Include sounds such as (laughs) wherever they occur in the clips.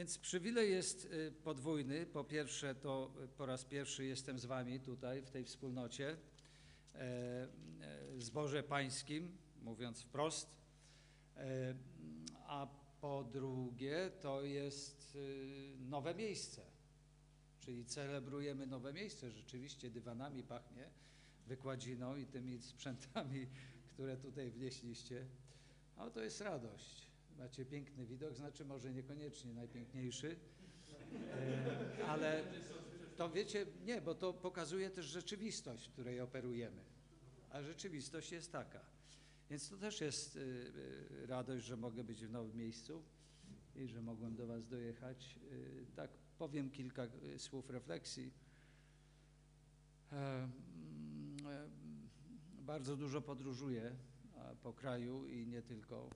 Więc przywilej jest y, podwójny. Po pierwsze, to y, po raz pierwszy jestem z Wami tutaj w tej wspólnocie, e, e, zborze pańskim, mówiąc wprost. E, A po drugie, to jest y, nowe miejsce, czyli celebrujemy nowe miejsce. Rzeczywiście dywanami pachnie, wykładziną i tymi sprzętami, które tutaj wnieśliście. No to jest radość. Macie piękny widok, znaczy może niekoniecznie najpiękniejszy, e, ale to wiecie, nie, bo to pokazuje też rzeczywistość, w której operujemy. A rzeczywistość jest taka. Więc to też jest y, y, radość, że mogę być w nowym miejscu i że mogłem do Was dojechać. Tak powiem kilka słów refleksji. E, mm, e, Bardzo dużo podróżuję po kraju i nie tylko.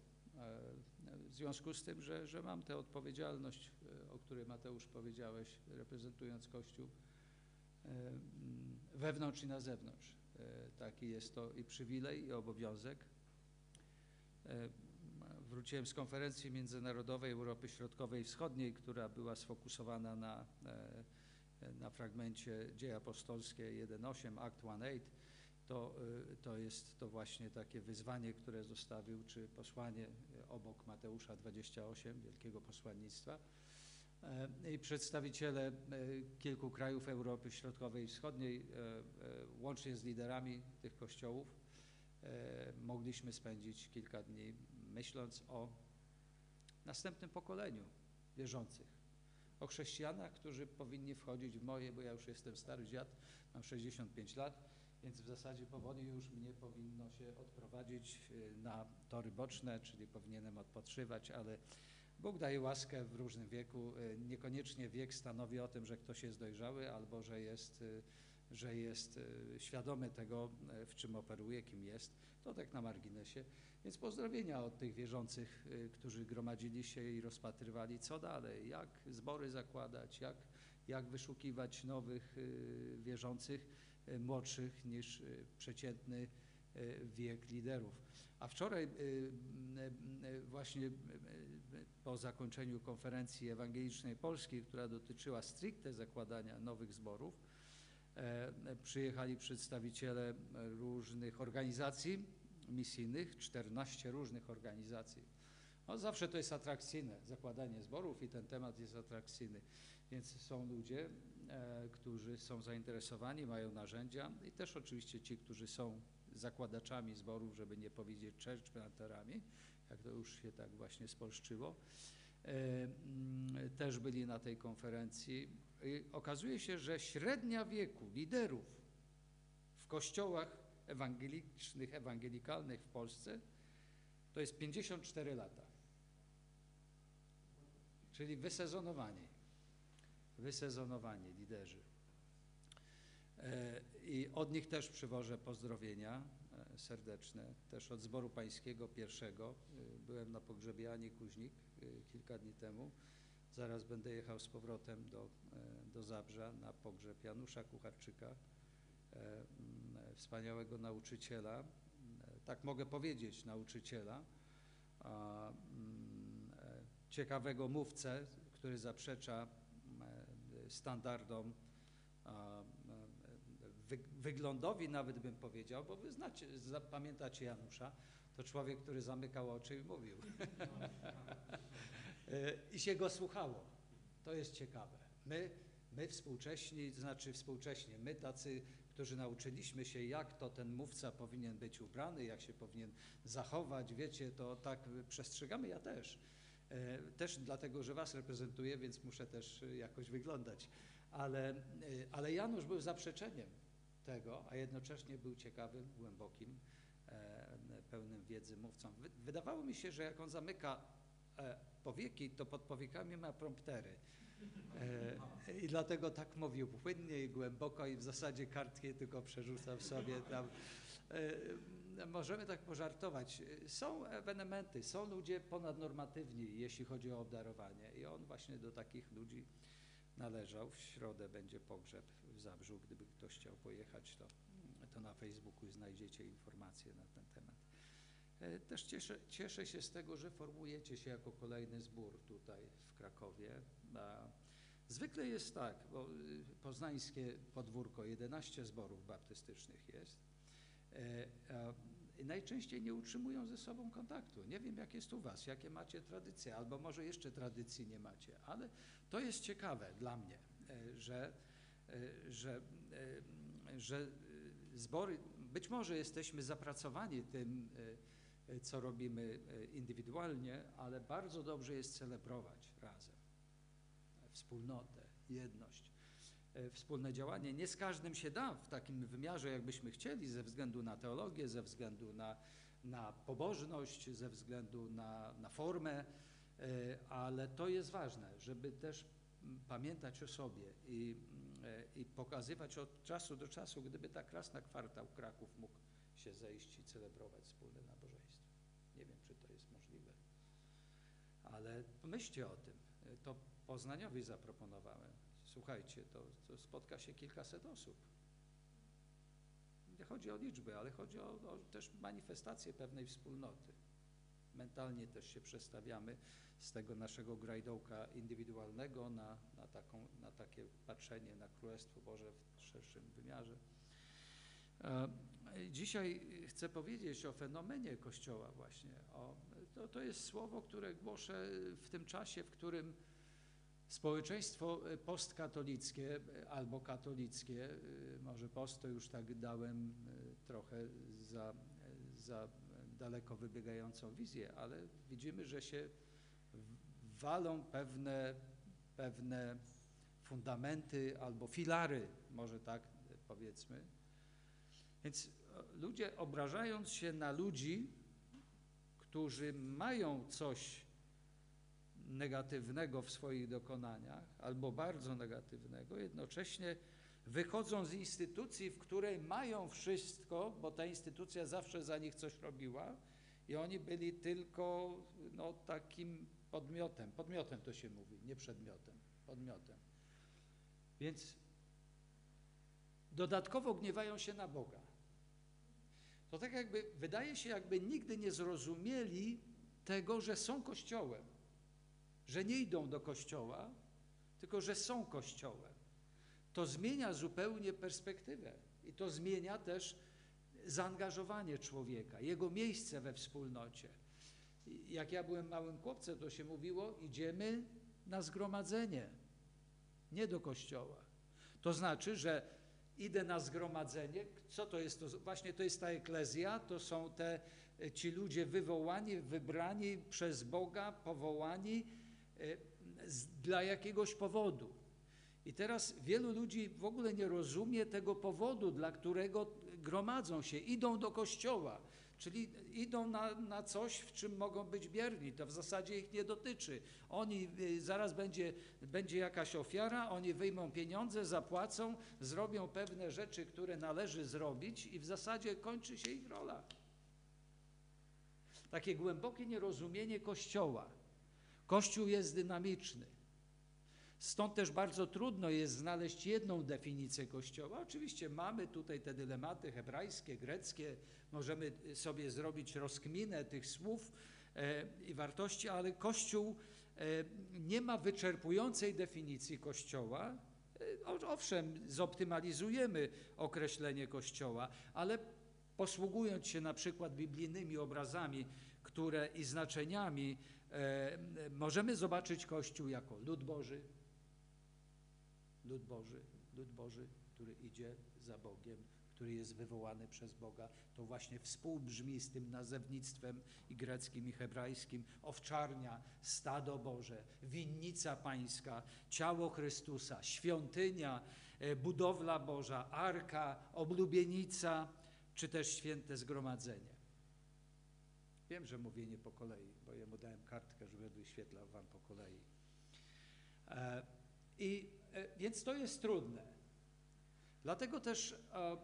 W związku z tym, że, że mam tę odpowiedzialność, e, o której Mateusz powiedziałeś, reprezentując Kościół e, mm, wewnątrz i na zewnątrz. E, Taki jest to i przywilej, i obowiązek. Wróciłem z konferencji międzynarodowej Europy Środkowej i Wschodniej, która była sfokusowana na, na fragmencie Dzieje Apostolskie 1.8, Act 1.8. To, y, to jest to właśnie takie wyzwanie, które zostawił, czy posłanie y, obok Mateusza 28, wielkiego posłannictwa. E, I przedstawiciele e, kilku krajów Europy Środkowej i Wschodniej, e, łącznie z liderami tych kościołów, mogliśmy spędzić kilka dni myśląc o następnym pokoleniu wierzących. O chrześcijanach, którzy powinni wchodzić w moje, bo ja już jestem stary dziad, mam 65 lat, więc w zasadzie powoli już mnie powinno się odprowadzić y, na tory boczne, czyli powinienem odpoczywać, ale Bóg daje łaskę w różnym wieku. Y, Niekoniecznie wiek stanowi o tym, że ktoś jest dojrzały albo że jest, y, że jest świadomy tego, w czym operuje, kim jest. To tak na marginesie. Więc pozdrowienia od tych wierzących, którzy gromadzili się i rozpatrywali, co dalej, jak zbory zakładać, jak, jak wyszukiwać nowych wierzących, młodszych niż y, przeciętny y, wiek liderów. A wczoraj właśnie po zakończeniu konferencji ewangelicznej Polskiej, która dotyczyła stricte zakładania nowych zborów, e, przyjechali przedstawiciele różnych organizacji misyjnych, 14 różnych organizacji. No, zawsze to jest atrakcyjne, zakładanie zborów i ten temat jest atrakcyjny. Więc są ludzie, e, którzy są zainteresowani, mają narzędzia i też oczywiście ci, którzy są zakładaczami zborów, żeby nie powiedzieć church planterami, jak to już się tak właśnie spolszczyło, e, też byli na tej konferencji. I okazuje się, że średnia wieku liderów w kościołach ewangelicznych, ewangelikalnych w Polsce to jest 54 lata. Czyli wysezonowani. Wysezonowani liderzy. E, I od nich też przywożę pozdrowienia e, serdeczne, też od Zboru Pańskiego pierwszego. E, Byłem na pogrzebie Ani Kuźnik kilka dni temu. Zaraz będę jechał z powrotem do, do Zabrza na pogrzeb Janusza Kucharczyka, wspaniałego nauczyciela, tak mogę powiedzieć, nauczyciela, ciekawego mówcę, który zaprzecza standardom, wyglądowi nawet bym powiedział, bo wy znacie, pamiętacie Janusza, to człowiek, który zamykał oczy i mówił. (laughs) E, I się go słuchało. To jest ciekawe. My, my współcześni, znaczy współcześnie, my tacy, którzy nauczyliśmy się, jak to ten mówca powinien być ubrany, jak się powinien zachować, wiecie, to tak przestrzegamy, ja też. E, Też dlatego, że was reprezentuję, więc muszę też e, jakoś wyglądać. Ale, e, ale Janusz był zaprzeczeniem tego, a jednocześnie był ciekawym, głębokim, pełnym wiedzy mówcą. Wy- Wydawało mi się, że jak on zamyka powieki, to pod powiekami ma promptery. I dlatego tak mówił płynnie i głęboko i w zasadzie kartki tylko przerzucał sobie tam. Możemy tak pożartować. Są ewenementy, są ludzie ponadnormatywni, jeśli chodzi o obdarowanie i on właśnie do takich ludzi należał. W środę będzie pogrzeb w Zabrzu. Gdyby ktoś chciał pojechać, to, to na Facebooku znajdziecie informacje na ten temat. E, Też cieszę, cieszę się z tego, że formujecie się jako kolejny zbór tutaj w Krakowie. Zwykle jest tak, bo y, poznańskie podwórko, 11 zborów baptystycznych jest. E, Najczęściej nie utrzymują ze sobą kontaktu. Nie wiem, jak jest u Was, jakie macie tradycje, albo może jeszcze tradycji nie macie, ale to jest ciekawe dla mnie, e, że, e, że, że zbory, być może jesteśmy zapracowani tym, co robimy indywidualnie, ale bardzo dobrze jest celebrować razem wspólnotę, jedność, wspólne działanie. Nie z każdym się da w takim wymiarze, jakbyśmy chcieli, ze względu na teologię, ze względu na, na pobożność, ze względu na, na formę, e, ale to jest ważne, żeby też pamiętać o sobie i, e, i pokazywać od czasu do czasu, gdyby tak raz na kwartał Kraków mógł się zejść i celebrować wspólne nabożeństwo. Nie wiem, czy to jest możliwe, ale pomyślcie o tym. E, To Poznaniowi zaproponowałem. Słuchajcie, to, to spotka się kilkaset osób. Nie chodzi o liczby, ale chodzi o, o też manifestację pewnej wspólnoty. Mentalnie też się przestawiamy z tego naszego grajdołka indywidualnego na, na, taką, na takie patrzenie na Królestwo Boże w szerszym wymiarze. E, Dzisiaj chcę powiedzieć o fenomenie Kościoła właśnie. O, to, to jest słowo, które głoszę w tym czasie, w którym społeczeństwo e, postkatolickie e, albo katolickie, e, może post to już tak dałem trochę za, za daleko wybiegającą wizję, ale widzimy, że się walą pewne, pewne fundamenty albo filary, może tak powiedzmy. Więc ludzie obrażając się na ludzi, którzy mają coś negatywnego w swoich dokonaniach, albo bardzo negatywnego, jednocześnie wychodzą z instytucji, w której mają wszystko, bo ta instytucja zawsze za nich coś robiła i oni byli tylko no, takim podmiotem. Podmiotem to się mówi, nie przedmiotem, podmiotem. Więc dodatkowo gniewają się na Boga. To tak jakby, wydaje się, jakby nigdy nie zrozumieli tego, że są Kościołem że nie idą do kościoła, tylko że są kościołem. To zmienia zupełnie perspektywę i to zmienia też zaangażowanie człowieka, jego miejsce we wspólnocie. Jak ja byłem małym chłopcem, to się mówiło: idziemy na zgromadzenie, nie do kościoła. To znaczy, że idę na zgromadzenie. Co to jest? To właśnie to jest ta eklezja, to są te ci ludzie wywołani, wybrani przez Boga, powołani dla jakiegoś powodu. I teraz wielu ludzi w ogóle nie rozumie tego powodu, dla którego gromadzą się, idą do kościoła, czyli idą na, na coś, w czym mogą być bierni. To w zasadzie ich nie dotyczy. Oni, y, zaraz będzie, będzie jakaś ofiara, oni wyjmą pieniądze, zapłacą, zrobią pewne rzeczy, które należy zrobić i w zasadzie kończy się ich rola. Takie głębokie nierozumienie Kościoła. Kościół jest dynamiczny. Stąd też bardzo trudno jest znaleźć jedną definicję Kościoła. Oczywiście mamy tutaj te dylematy hebrajskie, greckie, możemy sobie zrobić rozkminę tych słów e, i wartości, ale Kościół e, nie ma wyczerpującej definicji Kościoła. E, owszem, zoptymalizujemy określenie Kościoła, ale posługując się na przykład biblijnymi obrazami które i znaczeniami, możemy zobaczyć Kościół jako lud Boży, lud Boży, lud Boży, który idzie za Bogiem, który jest wywołany przez Boga. To właśnie współbrzmi z tym nazewnictwem i greckim, i hebrajskim. Owczarnia, stado Boże, winnica pańska, ciało Chrystusa, świątynia, e, budowla Boża, arka, oblubienica, czy też święte zgromadzenie. Wiem, że mówię nie po kolei, bo jemu dałem kartkę, żeby wyświetlał wam po kolei. E, I e, więc to jest trudne. Dlatego też e,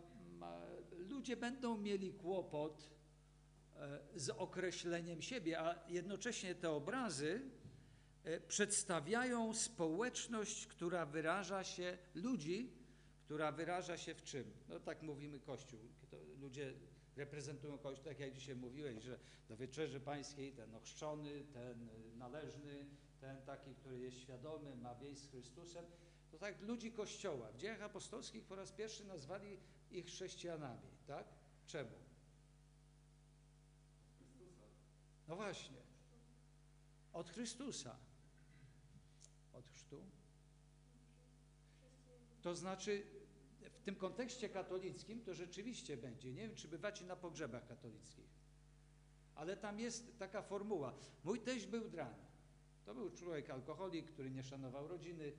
ludzie będą mieli kłopot z określeniem siebie, a jednocześnie te obrazy przedstawiają społeczność, która wyraża się, ludzi, która wyraża się w czym? No tak mówimy Kościół. Ludzie reprezentują kogoś, tak jak dzisiaj mówiłeś, że do wieczerzy pańskiej ten ochrzczony, ten należny, ten taki, który jest świadomy, ma wieść z Chrystusem, to tak ludzi Kościoła w dziejach apostolskich po raz pierwszy nazwali ich chrześcijanami, tak? Czemu? No właśnie. Od Chrystusa. Od chrztu. To znaczy, w tym kontekście katolickim to rzeczywiście będzie. Nie wiem, czy bywacie na pogrzebach katolickich, ale tam jest taka formuła. Mój teść był drań. To był człowiek alkoholik, który nie szanował rodziny,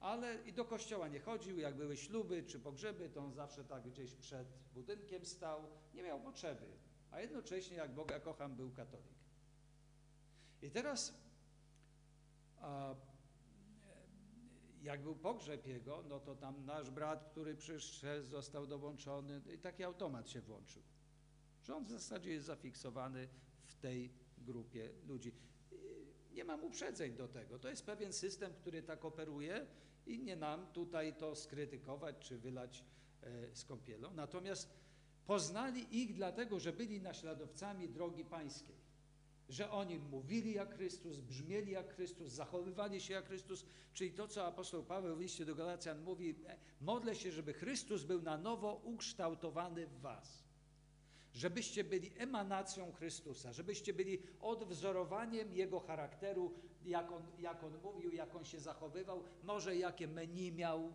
ale i do kościoła nie chodził. Jak były śluby czy pogrzeby, to on zawsze tak gdzieś przed budynkiem stał. Nie miał potrzeby. A jednocześnie, jak Boga kocham, był katolik. I teraz, a, jak był pogrzeb jego, no to tam nasz brat, który przyszedł, został dołączony i taki automat się włączył. On w zasadzie jest zafiksowany w tej grupie ludzi. Nie mam uprzedzeń do tego. To jest pewien system, który tak operuje i nie nam tutaj to skrytykować czy wylać e, z kąpielą. Natomiast poznali ich dlatego, że byli naśladowcami drogi pańskiej że oni mówili jak Chrystus, brzmieli jak Chrystus, zachowywali się jak Chrystus, czyli to, co apostoł Paweł w liście do Galacjan mówi, e, modlę się, żeby Chrystus był na nowo ukształtowany w was. Żebyście byli emanacją Chrystusa, żebyście byli odwzorowaniem Jego charakteru, jak on, jak on mówił, jak on się zachowywał, może jakie menu miał,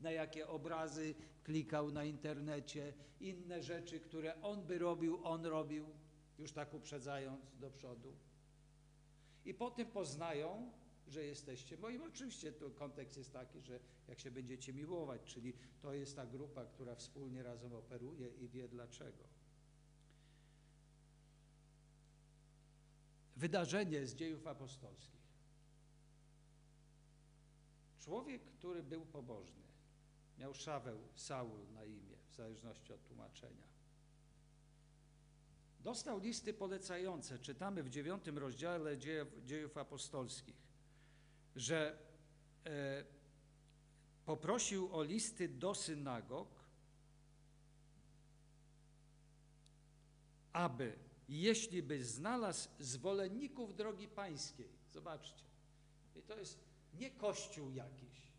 na jakie obrazy klikał na internecie, inne rzeczy, które on by robił, on robił już tak uprzedzając do przodu. I po tym poznają, że jesteście moim. Oczywiście to kontekst jest taki, że jak się będziecie miłować, czyli to jest ta grupa, która wspólnie razem operuje i wie dlaczego. Wydarzenie z dziejów apostolskich. Człowiek, który był pobożny, miał Szaweł, Saul na imię, w zależności od tłumaczenia. Dostał listy polecające, czytamy w dziewiątym rozdziale dziejów, dziejów apostolskich, że e, poprosił o listy do synagog, aby, jeśli by znalazł zwolenników drogi pańskiej, zobaczcie, i to jest nie kościół jakiś,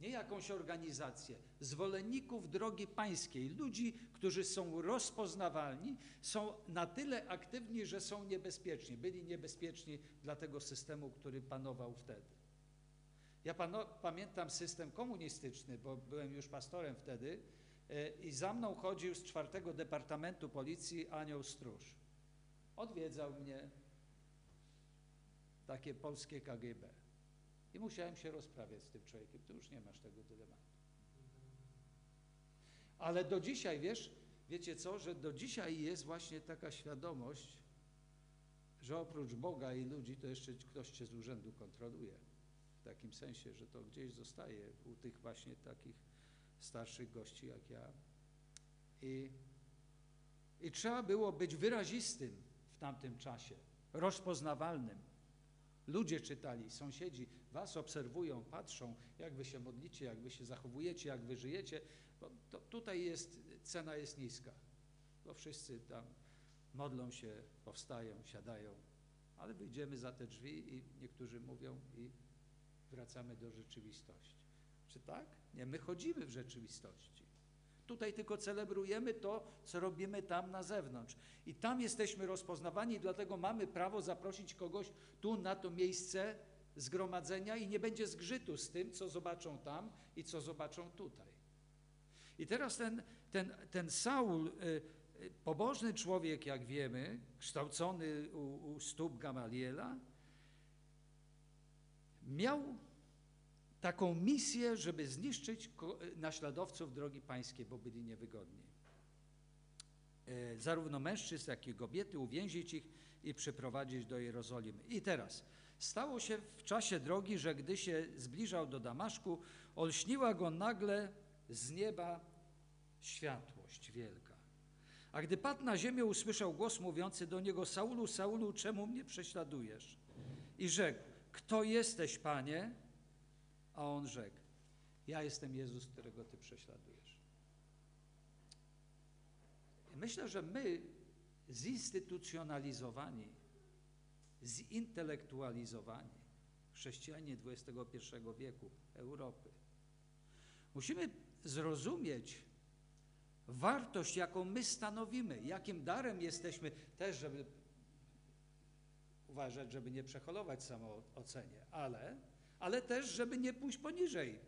nie jakąś organizację, zwolenników drogi pańskiej, ludzi, którzy są rozpoznawalni, są na tyle aktywni, że są niebezpieczni. Byli niebezpieczni dla tego systemu, który panował wtedy. Ja pamiętam system komunistyczny, bo byłem już pastorem wtedy e, i za mną chodził z czwartego Departamentu Policji anioł stróż. Odwiedzał mnie takie polskie KGB. I musiałem się rozprawiać z tym człowiekiem. Tu już nie masz tego dylematu. Ale do dzisiaj, wiesz, wiecie co, że do dzisiaj jest właśnie taka świadomość, że oprócz Boga i ludzi, to jeszcze ktoś cię z urzędu kontroluje. W takim sensie, że to gdzieś zostaje u tych właśnie takich starszych gości jak ja. I, i trzeba było być wyrazistym w tamtym czasie, rozpoznawalnym. Ludzie czytali, sąsiedzi was obserwują, patrzą, jak wy się modlicie, jak wy się zachowujecie, jak wy żyjecie. Bo to, tutaj jest, cena jest niska, bo wszyscy tam modlą się, powstają, siadają, ale wyjdziemy za te drzwi i niektórzy mówią i wracamy do rzeczywistości. Czy tak? Nie, my chodzimy w rzeczywistości. Tutaj tylko celebrujemy to, co robimy tam na zewnątrz. I tam jesteśmy rozpoznawani, dlatego mamy prawo zaprosić kogoś tu na to miejsce zgromadzenia i nie będzie zgrzytu z tym, co zobaczą tam i co zobaczą tutaj. I teraz ten, ten, ten Saul, y, y, pobożny człowiek, jak wiemy, kształcony u, u stóp Gamaliela, miał taką misję, żeby zniszczyć naśladowców drogi pańskiej, bo byli niewygodni. E, zarówno mężczyzn, jak i kobiety, uwięzić ich i przyprowadzić do Jerozolimy. I teraz, stało się w czasie drogi, że gdy się zbliżał do Damaszku, olśniła go nagle z nieba światłość wielka. A gdy padł na ziemię, usłyszał głos mówiący do niego: Saulu, Saulu, czemu mnie prześladujesz? I rzekł: Kto jesteś, panie? A on rzekł: Ja jestem Jezus, którego ty prześladujesz. myślę, że my zinstytucjonalizowani, zintelektualizowani chrześcijanie XXI wieku Europy, musimy zrozumieć wartość, jaką my stanowimy, jakim darem jesteśmy, też żeby uważać, żeby nie przeholować samoocenie, ale, ale też, żeby nie pójść poniżej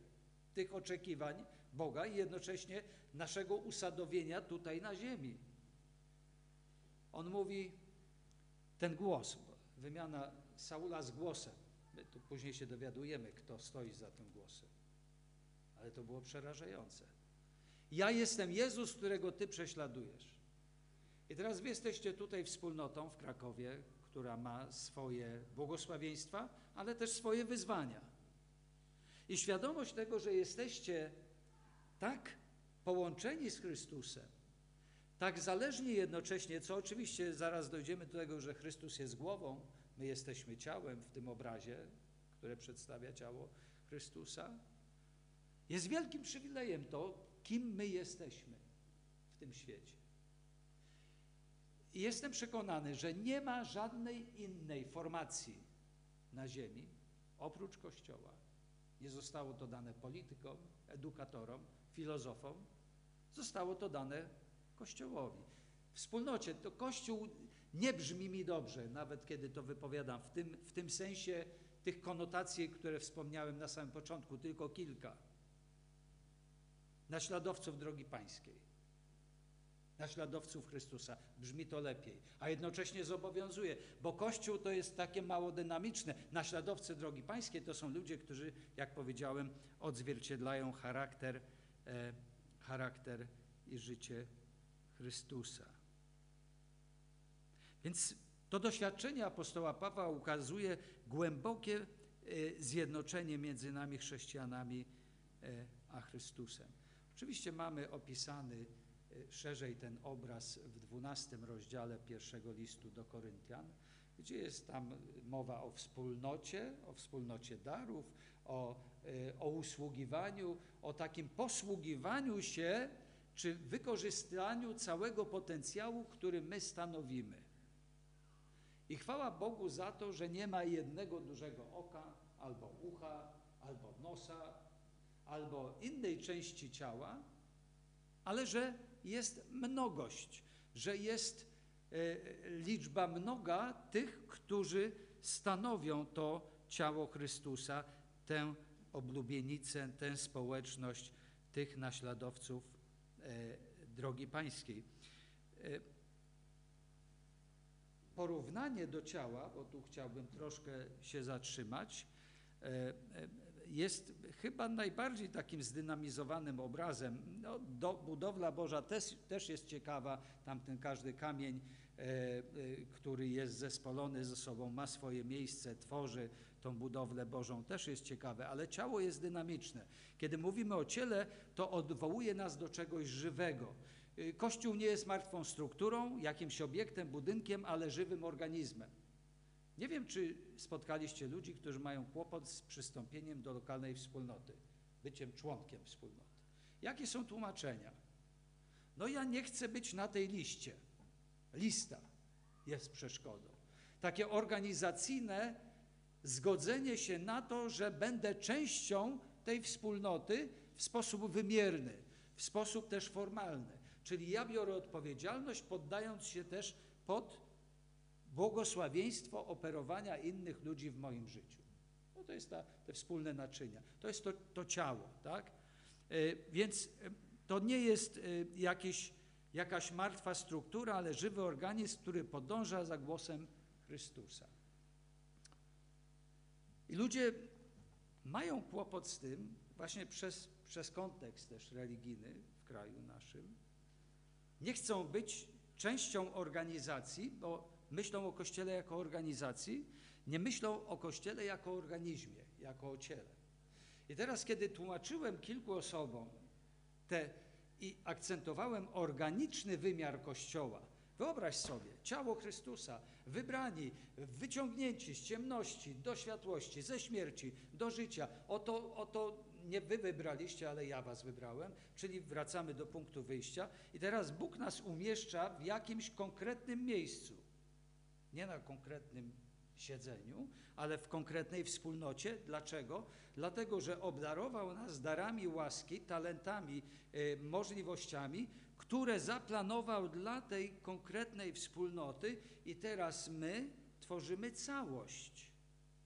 tych oczekiwań Boga i jednocześnie naszego usadowienia tutaj na ziemi. On mówi, ten głos, wymiana Saula z głosem. My tu później się dowiadujemy, kto stoi za tym głosem. Ale to było przerażające. Ja jestem Jezus, którego Ty prześladujesz. I teraz Wy jesteście tutaj wspólnotą w Krakowie, która ma swoje błogosławieństwa, ale też swoje wyzwania. I świadomość tego, że jesteście tak połączeni z Chrystusem, tak zależni jednocześnie, co oczywiście zaraz dojdziemy do tego, że Chrystus jest głową, my jesteśmy ciałem w tym obrazie, które przedstawia ciało Chrystusa. Jest wielkim przywilejem to, kim my jesteśmy w tym świecie. I jestem przekonany, że nie ma żadnej innej formacji na ziemi oprócz Kościoła. Nie zostało to dane politykom, edukatorom, filozofom, zostało to dane Kościołowi. Wspólnocie to Kościół nie brzmi mi dobrze, nawet kiedy to wypowiadam, w tym, w tym sensie tych konotacji, które wspomniałem na samym początku, tylko kilka. Naśladowców drogi pańskiej, naśladowców Chrystusa, brzmi to lepiej, a jednocześnie zobowiązuje, bo Kościół to jest takie mało dynamiczne. Naśladowcy drogi pańskiej to są ludzie, którzy, jak powiedziałem, odzwierciedlają charakter, e, charakter i życie Chrystusa. Więc to doświadczenie apostoła Pawła ukazuje głębokie e, zjednoczenie między nami chrześcijanami e, a Chrystusem. Oczywiście mamy opisany szerzej ten obraz w 12 rozdziale pierwszego listu do Koryntian, gdzie jest tam mowa o wspólnocie, o wspólnocie darów, o, o usługiwaniu, o takim posługiwaniu się czy wykorzystaniu całego potencjału, który my stanowimy. I chwała Bogu za to, że nie ma jednego dużego oka, albo ucha, albo nosa, albo innej części ciała, ale że jest mnogość, że jest e, liczba mnoga tych, którzy stanowią to ciało Chrystusa, tę oblubienicę, tę społeczność tych naśladowców E, drogi pańskiej. E, porównanie do ciała, bo tu chciałbym troszkę się zatrzymać, jest chyba najbardziej takim zdynamizowanym obrazem. No, do, budowla Boża też, też jest ciekawa, tamten każdy kamień, e, e, który jest zespolony ze sobą, ma swoje miejsce, tworzy tą budowlę Bożą, też jest ciekawe, ale ciało jest dynamiczne. Kiedy mówimy o ciele, to odwołuje nas do czegoś żywego. E, Kościół nie jest martwą strukturą, jakimś obiektem, budynkiem, ale żywym organizmem. Nie wiem, czy spotkaliście ludzi, którzy mają kłopot z przystąpieniem do lokalnej wspólnoty, byciem członkiem wspólnoty. Jakie są tłumaczenia? No ja nie chcę być na tej liście. Lista jest przeszkodą. Takie organizacyjne zgodzenie się na to, że będę częścią tej wspólnoty w sposób wymierny, w sposób też formalny. Czyli ja biorę odpowiedzialność, poddając się też pod błogosławieństwo operowania innych ludzi w moim życiu. No to jest ta, te wspólne naczynia. To jest to, to ciało, tak? E, więc e, to nie jest e, jakieś, jakaś martwa struktura, ale żywy organizm, który podąża za głosem Chrystusa. I ludzie mają kłopot z tym, właśnie przez, przez kontekst też religijny w kraju naszym. Nie chcą być częścią organizacji, bo myślą o Kościele jako organizacji, nie myślą o Kościele jako organizmie, jako o ciele. I teraz, kiedy tłumaczyłem kilku osobom te i akcentowałem organiczny wymiar Kościoła, Wyobraź sobie, ciało Chrystusa, wybrani, wyciągnięci z ciemności do światłości, ze śmierci do życia. Oto, oto nie wy wybraliście, ale ja was wybrałem, czyli wracamy do punktu wyjścia. I teraz Bóg nas umieszcza w jakimś konkretnym miejscu. Nie na konkretnym siedzeniu, ale w konkretnej wspólnocie. Dlaczego? Dlatego, że obdarował nas darami łaski, talentami, y, możliwościami, które zaplanował dla tej konkretnej wspólnoty, i teraz my tworzymy całość.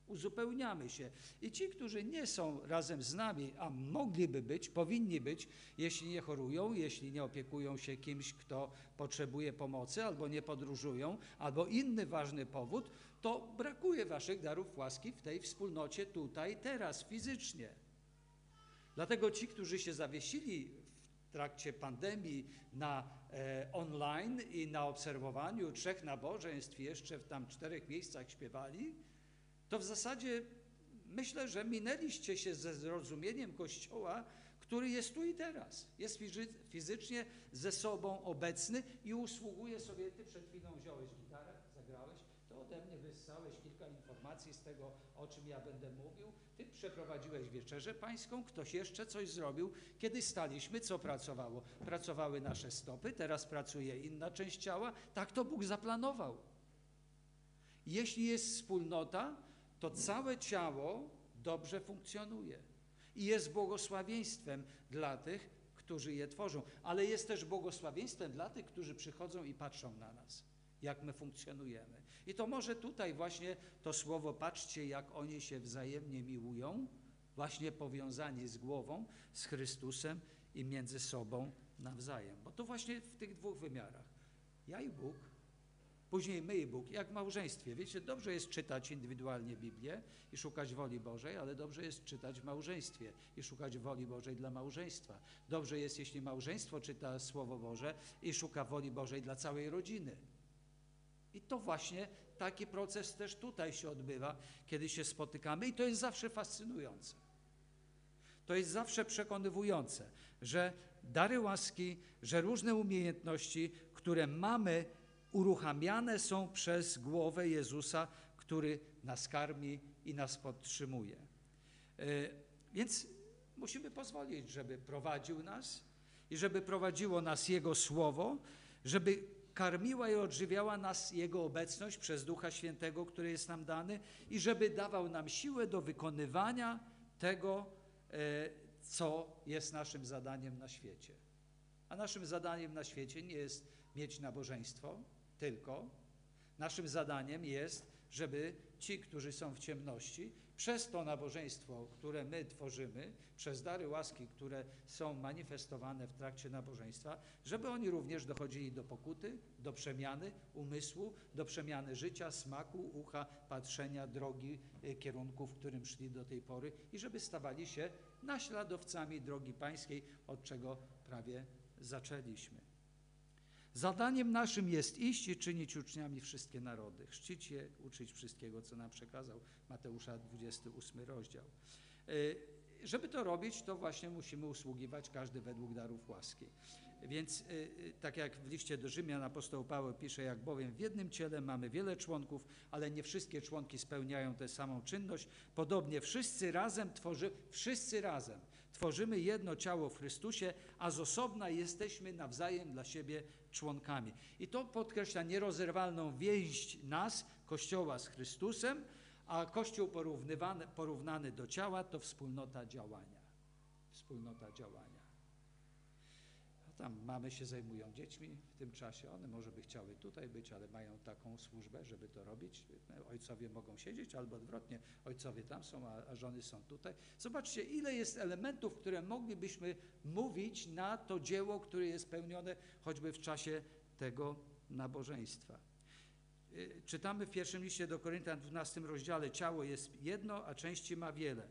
Uzupełniamy się. I ci, którzy nie są razem z nami, a mogliby być, powinni być, jeśli nie chorują, jeśli nie opiekują się kimś, kto potrzebuje pomocy, albo nie podróżują, albo inny ważny powód, to brakuje waszych darów łaski w tej wspólnocie tutaj, teraz, fizycznie. Dlatego ci, którzy się zawiesili w trakcie pandemii na e, online i na obserwowaniu trzech nabożeństw jeszcze w tam czterech miejscach śpiewali, to w zasadzie myślę, że minęliście się ze zrozumieniem Kościoła, który jest tu i teraz. Jest fizycznie ze sobą obecny i usługuje sobie. Ty przed chwilą wziąłeś gitarę, zagrałeś, to ode mnie wyssałeś kilka informacji z tego, o czym ja będę mówił. Ty przeprowadziłeś wieczerzę pańską, ktoś jeszcze coś zrobił. Kiedy staliśmy, co pracowało? Pracowały nasze stopy, teraz pracuje inna część ciała. Tak to Bóg zaplanował. Jeśli jest wspólnota, to całe ciało dobrze funkcjonuje i jest błogosławieństwem dla tych, którzy je tworzą, ale jest też błogosławieństwem dla tych, którzy przychodzą i patrzą na nas, jak my funkcjonujemy. I to może tutaj właśnie to słowo, patrzcie, jak oni się wzajemnie miłują, właśnie powiązani z głową, z Chrystusem i między sobą nawzajem. Bo to właśnie w tych dwóch wymiarach. Ja i Bóg Później my i Bóg, jak w małżeństwie. Wiecie, dobrze jest czytać indywidualnie Biblię i szukać woli Bożej, ale dobrze jest czytać w małżeństwie i szukać woli Bożej dla małżeństwa. Dobrze jest, jeśli małżeństwo czyta Słowo Boże i szuka woli Bożej dla całej rodziny. I to właśnie taki proces też tutaj się odbywa, kiedy się spotykamy, i to jest zawsze fascynujące. To jest zawsze przekonywujące, że dary łaski, że różne umiejętności, które mamy, uruchamiane są przez głowę Jezusa, który nas karmi i nas podtrzymuje. E, więc musimy pozwolić, żeby prowadził nas i żeby prowadziło nas Jego Słowo, żeby karmiła i odżywiała nas Jego obecność przez Ducha Świętego, który jest nam dany i żeby dawał nam siłę do wykonywania tego, e, co jest naszym zadaniem na świecie. A naszym zadaniem na świecie nie jest mieć nabożeństwo, tylko naszym zadaniem jest, żeby ci, którzy są w ciemności, przez to nabożeństwo, które my tworzymy, przez dary łaski, które są manifestowane w trakcie nabożeństwa, żeby oni również dochodzili do pokuty, do przemiany umysłu, do przemiany życia, smaku, ucha, patrzenia, drogi, y, kierunku, w którym szli do tej pory i żeby stawali się naśladowcami drogi pańskiej, od czego prawie zaczęliśmy. Zadaniem naszym jest iść i czynić uczniami wszystkie narody, chrzcić je, uczyć wszystkiego, co nam przekazał Mateusza 28 rozdział. E, żeby to robić, to właśnie musimy usługiwać każdy według darów łaski. Więc e, e, tak jak w liście do Rzymian apostoł Paweł pisze, jak bowiem w jednym ciele mamy wiele członków, ale nie wszystkie członki spełniają tę samą czynność, podobnie wszyscy razem tworzy, wszyscy razem tworzymy jedno ciało w Chrystusie, a z osobna jesteśmy nawzajem dla siebie członkami. I to podkreśla nierozerwalną więź nas, Kościoła z Chrystusem, a Kościół porównany do ciała to wspólnota działania. Wspólnota działania. Tam mamy się zajmują dziećmi w tym czasie. One może by chciały tutaj być, ale mają taką służbę, żeby to robić. Ojcowie mogą siedzieć, albo odwrotnie, ojcowie tam są, a, żony są tutaj. Zobaczcie, ile jest elementów, które moglibyśmy mówić na to dzieło, które jest pełnione choćby w czasie tego nabożeństwa. Y, czytamy w pierwszym liście do Koryntian w 12 rozdziale, ciało jest jedno, a części ma wiele.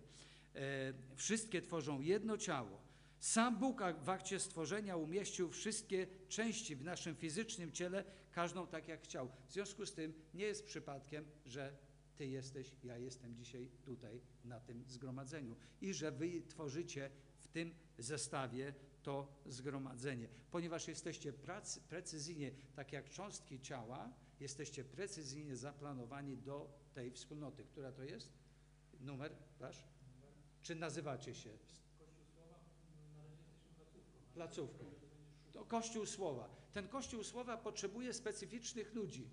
E, wszystkie tworzą jedno ciało sam Bóg w akcie stworzenia umieścił wszystkie części w naszym fizycznym ciele, każdą tak jak chciał. W związku z tym nie jest przypadkiem, że Ty jesteś, ja jestem dzisiaj tutaj na tym zgromadzeniu i że Wy tworzycie w tym zestawie to zgromadzenie. Ponieważ jesteście precyzyjnie, tak jak cząstki ciała, jesteście precyzyjnie zaplanowani do tej wspólnoty. Która to jest? Numer wasz? Czy nazywacie się? Placówką. To Kościół Słowa. Ten Kościół Słowa potrzebuje specyficznych ludzi,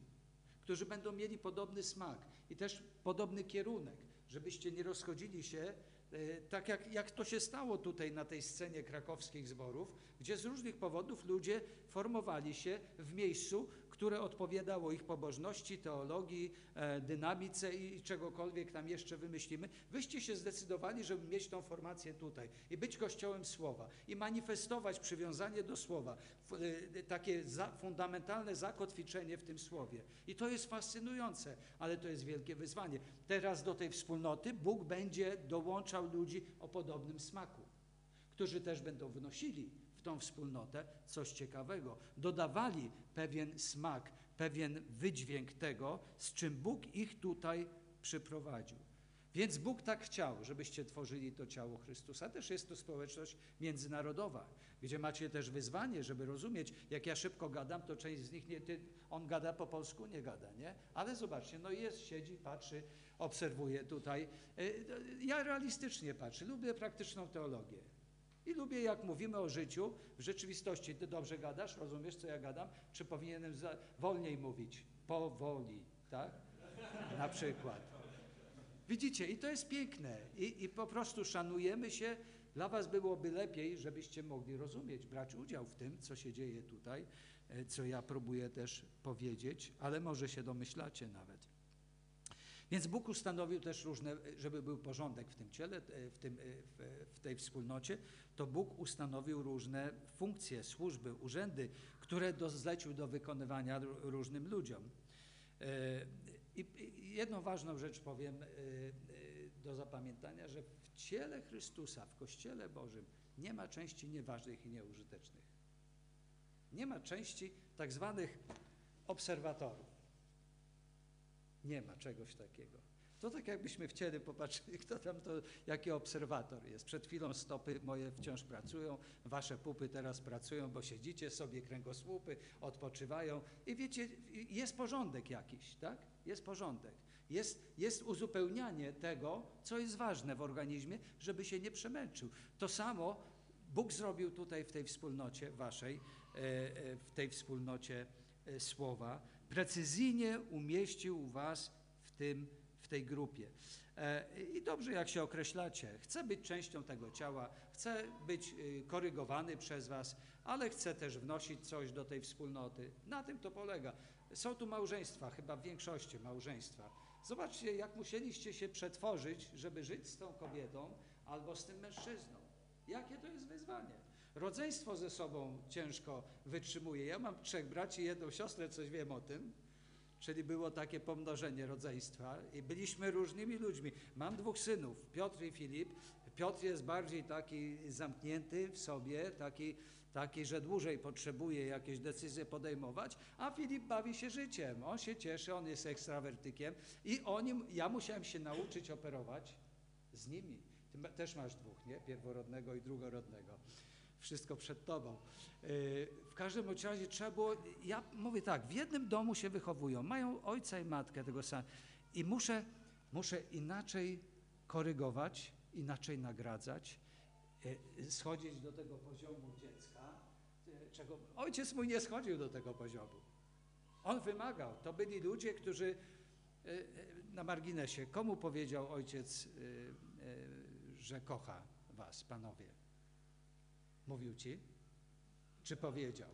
którzy będą mieli podobny smak i też podobny kierunek, żebyście nie rozchodzili się e, tak jak, jak to się stało tutaj na tej scenie krakowskich zborów, gdzie z różnych powodów ludzie formowali się w miejscu, które odpowiadało ich pobożności, teologii, e, dynamice i czegokolwiek tam jeszcze wymyślimy. Wyście się zdecydowali, żeby mieć tą formację tutaj i być Kościołem Słowa i manifestować przywiązanie do Słowa, e, takie za, fundamentalne zakotwiczenie w tym Słowie. I to jest fascynujące, ale to jest wielkie wyzwanie. Teraz do tej wspólnoty Bóg będzie dołączał ludzi o podobnym smaku, którzy też będą wnosili w tą wspólnotę coś ciekawego, dodawali pewien smak, pewien wydźwięk tego, z czym Bóg ich tutaj przyprowadził. Więc Bóg tak chciał, żebyście tworzyli to ciało Chrystusa. Też jest to społeczność międzynarodowa, gdzie macie też wyzwanie, żeby rozumieć, jak ja szybko gadam, to część z nich nie, ty, on gada po polsku, nie gada, nie? Ale zobaczcie, no jest, siedzi, patrzy, obserwuje tutaj. Y, Ja realistycznie patrzę, lubię praktyczną teologię. I lubię, jak mówimy o życiu, w rzeczywistości. Ty dobrze gadasz, rozumiesz, co ja gadam? Czy powinienem za, wolniej mówić? Powoli, tak? Na przykład. Widzicie, i to jest piękne. I, I po prostu szanujemy się. Dla was byłoby lepiej, żebyście mogli rozumieć, brać udział w tym, co się dzieje tutaj, e, co ja próbuję też powiedzieć, ale może się domyślacie nawet. Więc Bóg ustanowił też różne, żeby był porządek w tym ciele, e, w, tym, e, w, tej wspólnocie, to Bóg ustanowił różne funkcje, służby, urzędy, które do, zlecił do wykonywania różnym ludziom. E, I jedną ważną rzecz powiem do zapamiętania, że w ciele Chrystusa, w Kościele Bożym nie ma części nieważnych i nieużytecznych. Nie ma części tak zwanych obserwatorów. Nie ma czegoś takiego. To tak jakbyśmy w ciele popatrzyli, kto tam to, jaki obserwator jest. Przed chwilą stopy moje wciąż pracują, wasze pupy teraz pracują, bo siedzicie sobie, kręgosłupy odpoczywają i wiecie, jest porządek jakiś, tak? Jest porządek. Jest, jest uzupełnianie tego, co jest ważne w organizmie, żeby się nie przemęczył. To samo Bóg zrobił tutaj w tej wspólnocie waszej, e, e, w tej wspólnocie e, słowa. Precyzyjnie umieścił was w, tym, w tej grupie. E, I dobrze, jak się określacie. Chcę być częścią tego ciała, chcę być y, korygowany przez was, ale chcę też wnosić coś do tej wspólnoty. Na tym to polega. Są tu małżeństwa, chyba w większości małżeństwa. Zobaczcie, jak musieliście się przetworzyć, żeby żyć z tą kobietą albo z tym mężczyzną. Jakie to jest wyzwanie? Rodzeństwo ze sobą ciężko wytrzymuje. Ja mam trzech braci i jedną siostrę, coś wiem o tym. Czyli było takie pomnożenie rodzeństwa i byliśmy różnymi ludźmi. Mam dwóch synów, Piotr i Filip. Piotr jest bardziej taki zamknięty w sobie, taki, taki, że dłużej potrzebuje jakieś decyzje podejmować, a Filip bawi się życiem. On się cieszy, on jest ekstrawertykiem i oni, ja musiałem się nauczyć operować z nimi. Ty też masz dwóch, nie? Pierworodnego i drugorodnego. Wszystko przed tobą. Yy, W każdym razie trzeba było, ja mówię tak, w jednym domu się wychowują, mają ojca i matkę tego samego i muszę, muszę inaczej korygować, inaczej nagradzać, yy, schodzić do tego poziomu dziecka, yy, czego ojciec mój nie schodził do tego poziomu. On wymagał. To byli ludzie, którzy na marginesie, komu powiedział ojciec, że kocha was, panowie? Mówił ci? Czy powiedział?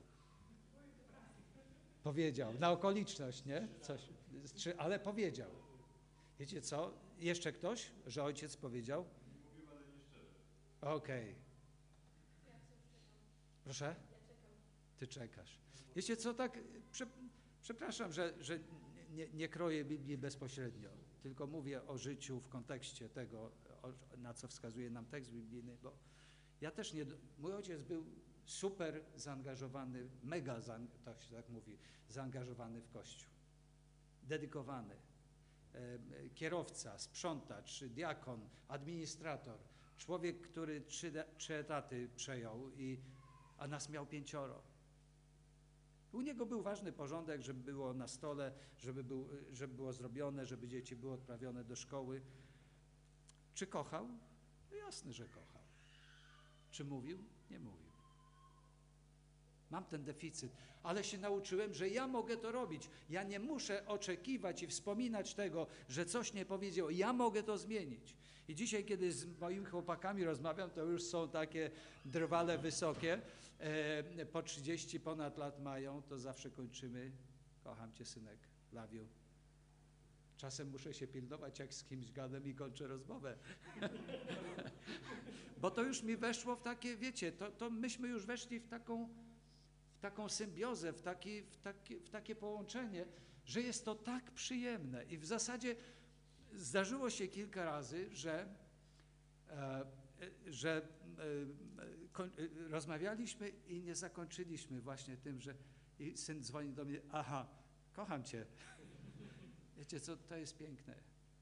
Powiedział. Na okoliczność, nie? Coś. Czy, ale powiedział. Wiecie co? Jeszcze ktoś, że ojciec powiedział? Okej. Proszę? Ty czekasz. Wiecie co, tak, prze, przepraszam, że, że nie, nie kroję Biblii bezpośrednio, tylko mówię o życiu w kontekście tego, na co wskazuje nam tekst biblijny, bo ja też nie, mój ojciec był super zaangażowany, mega, zaang- tak się tak mówi, zaangażowany w Kościół. Dedykowany. E, Kierowca, sprzątacz, diakon, administrator. Człowiek, który trzy, trzy etaty przejął i a nas miał pięcioro. U niego był ważny porządek, żeby było na stole, żeby, był, żeby było zrobione, żeby dzieci były odprawione do szkoły. Czy kochał? No jasne, że kochał. Czy mówił? Nie mówił. Mam ten deficyt, ale się nauczyłem, że ja mogę to robić. Ja nie muszę oczekiwać i wspominać tego, że coś nie powiedział. Ja mogę to zmienić. I dzisiaj, kiedy z moimi chłopakami rozmawiam, to już są takie drwale wysokie, e, po 30 ponad lat mają, to zawsze kończymy. Kocham cię, synek, love you. Czasem muszę się pilnować, jak z kimś gadam i kończę rozmowę. (laughs) Bo to już mi weszło w takie, wiecie, to, to myśmy już weszli w taką, w taką symbiozę, w, taki, w, taki, w takie połączenie, że jest to tak przyjemne. I w zasadzie zdarzyło się kilka razy, że, e, że e, e, rozmawialiśmy i nie zakończyliśmy właśnie tym, że i syn dzwoni do mnie, aha, kocham cię. (laughs) Wiecie co, to jest piękne,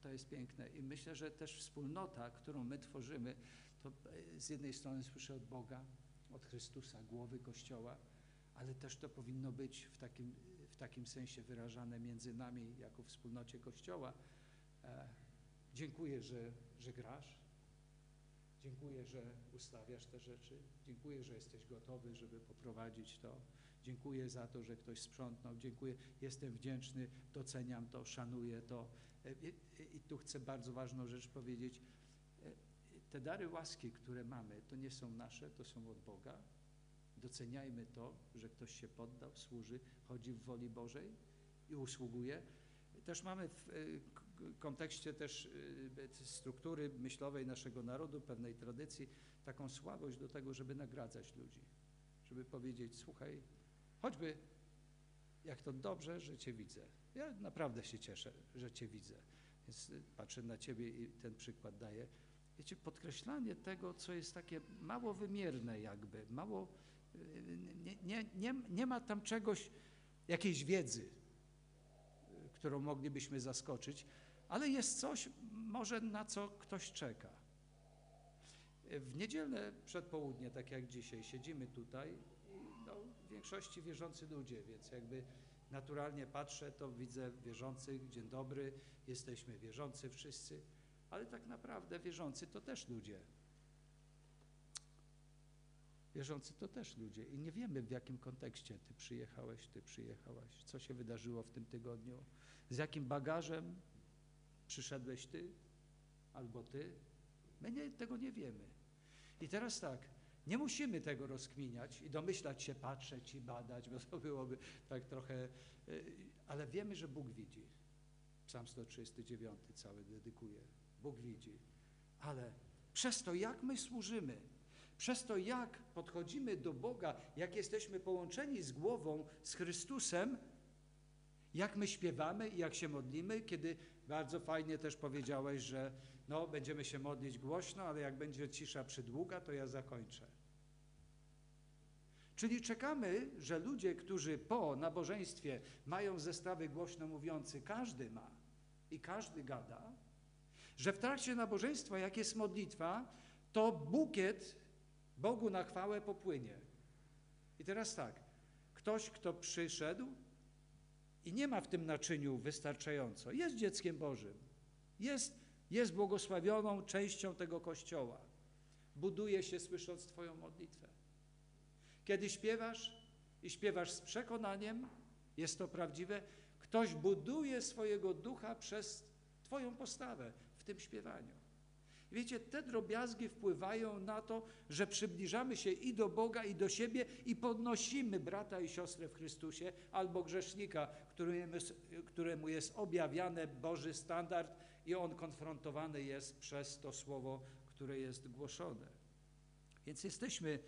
to jest piękne i myślę, że też wspólnota, którą my tworzymy, to e, z jednej strony słyszę od Boga, od Chrystusa, głowy Kościoła, ale też to powinno być w takim, w takim sensie wyrażane między nami jako wspólnocie Kościoła. E, dziękuję, że, że grasz. Dziękuję, że ustawiasz te rzeczy. Dziękuję, że jesteś gotowy, żeby poprowadzić to. Dziękuję za to, że ktoś sprzątnął. Dziękuję, jestem wdzięczny, doceniam to, szanuję to. E, I, i tu chcę bardzo ważną rzecz powiedzieć. Te dary łaski, które mamy, to nie są nasze, to są od Boga. Doceniajmy to, że ktoś się poddał, służy, chodzi w woli Bożej i usługuje. Też mamy w e, kontekście też struktury myślowej naszego narodu, pewnej tradycji, taką słabość do tego, żeby nagradzać ludzi. Żeby powiedzieć, słuchaj, choćby jak to dobrze, że Cię widzę. Ja naprawdę się cieszę, że Cię widzę. Więc patrzę na Ciebie i ten przykład daję. Wiecie, podkreślanie tego, co jest takie mało wymierne jakby, mało, nie, nie, nie, nie ma tam czegoś, jakiejś wiedzy, którą moglibyśmy zaskoczyć, ale jest coś może na co ktoś czeka. W niedzielne przedpołudnie, tak jak dzisiaj, siedzimy tutaj i no, w większości wierzący ludzie, więc jakby naturalnie patrzę, to widzę wierzących, dzień dobry, jesteśmy wierzący wszyscy, ale tak naprawdę wierzący to też ludzie. Wierzący to też ludzie i nie wiemy w jakim kontekście ty przyjechałeś, ty przyjechałaś, co się wydarzyło w tym tygodniu, z jakim bagażem przyszedłeś ty albo ty. My nie, tego nie wiemy. I teraz tak, nie musimy tego rozkminiać i domyślać się, patrzeć i badać, bo to byłoby tak trochę, ale wiemy, że Bóg widzi. Psalm 139 cały dedykuje. Bóg widzi. Ale przez to, jak my służymy, przez to, jak podchodzimy do Boga, jak jesteśmy połączeni z głową, z Chrystusem, jak my śpiewamy i jak się modlimy, kiedy bardzo fajnie też powiedziałeś, że no, będziemy się modlić głośno, ale jak będzie cisza przydługa, to ja zakończę. Czyli czekamy, że ludzie, którzy po nabożeństwie mają zestawy głośno mówiący, każdy ma i każdy gada, że w trakcie nabożeństwa, jak jest modlitwa, to bukiet Bogu na chwałę popłynie. I teraz tak, ktoś, kto przyszedł i nie ma w tym naczyniu wystarczająco, jest dzieckiem Bożym, jest, jest błogosławioną częścią tego Kościoła, buduje się słysząc Twoją modlitwę. Kiedy śpiewasz i śpiewasz z przekonaniem, jest to prawdziwe, ktoś buduje swojego ducha przez Twoją postawę w tym śpiewaniu. Wiecie, te drobiazgi wpływają na to, że przybliżamy się i do Boga, i do siebie i podnosimy brata i siostrę w Chrystusie albo grzesznika, któremu jest, któremu jest objawiany Boży standard i on konfrontowany jest przez to słowo, które jest głoszone. Więc jesteśmy